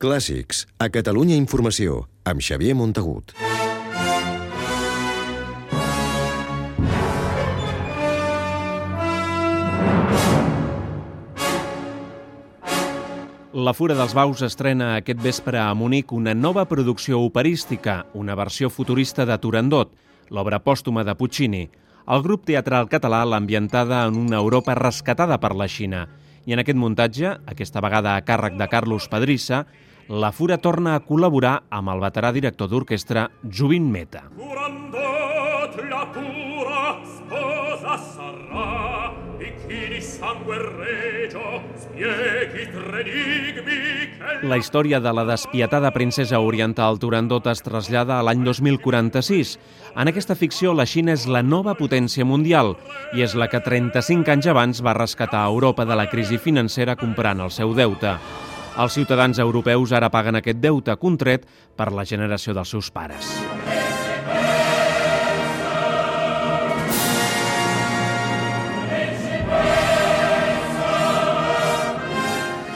Clàssics, a Catalunya Informació, amb Xavier Montagut. La Fura dels Baus estrena aquest vespre a Munic una nova producció operística, una versió futurista de Turandot, l'obra pòstuma de Puccini. El grup teatral català l'ha ambientada en una Europa rescatada per la Xina. I en aquest muntatge, aquesta vegada a càrrec de Carlos Padrissa, la Fura torna a col·laborar amb el veterà director d'orquestra Jubin Meta. La pura sposa sarà chi di sangue regio spieghi trenigmi La història de la despietada princesa oriental Turandot es trasllada a l'any 2046. En aquesta ficció, la Xina és la nova potència mundial i és la que 35 anys abans va rescatar Europa de la crisi financera comprant el seu deute. Els ciutadans europeus ara paguen aquest deute contret per la generació dels seus pares.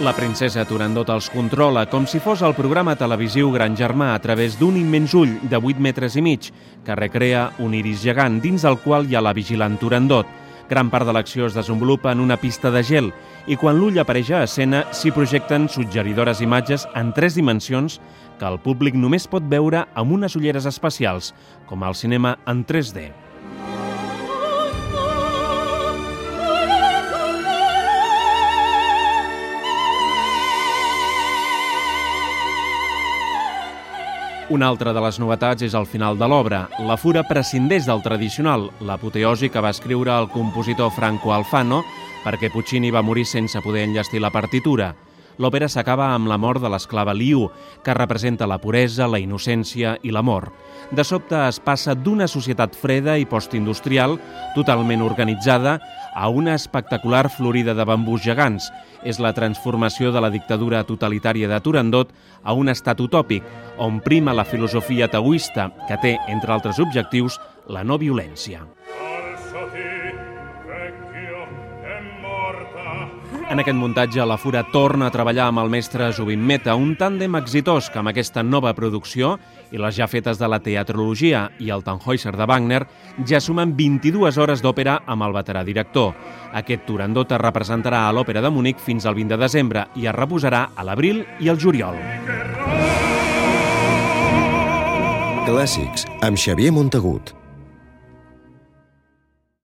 La princesa Turandot els controla com si fos el programa televisiu Gran Germà a través d'un immens ull de 8 metres i mig que recrea un iris gegant dins del qual hi ha la vigilant Turandot. Gran part de l'acció es desenvolupa en una pista de gel i quan l'ull apareix a escena s'hi projecten suggeridores imatges en tres dimensions que el públic només pot veure amb unes ulleres especials, com al cinema en 3D. Una altra de les novetats és el final de l'obra. La fura prescindeix del tradicional, l'apoteosi que va escriure el compositor Franco Alfano perquè Puccini va morir sense poder enllestir la partitura. L'òpera s'acaba amb la mort de l'esclava Liu, que representa la puresa, la innocència i l'amor. De sobte es passa d'una societat freda i postindustrial, totalment organitzada, a una espectacular florida de bambús gegants. És la transformació de la dictadura totalitària de Turandot a un estat utòpic, on prima la filosofia taoista, que té, entre altres objectius, la no violència. alzati En aquest muntatge, la Fura torna a treballar amb el mestre Jubin Meta, un tàndem exitós que amb aquesta nova producció i les ja fetes de la teatrologia i el Tannhäuser de Wagner ja sumen 22 hores d'òpera amb el veterà director. Aquest Turandot es representarà a l'Òpera de Munic fins al 20 de desembre i es reposarà a l'abril i el juliol. Clàssics, amb Xavier Montagut.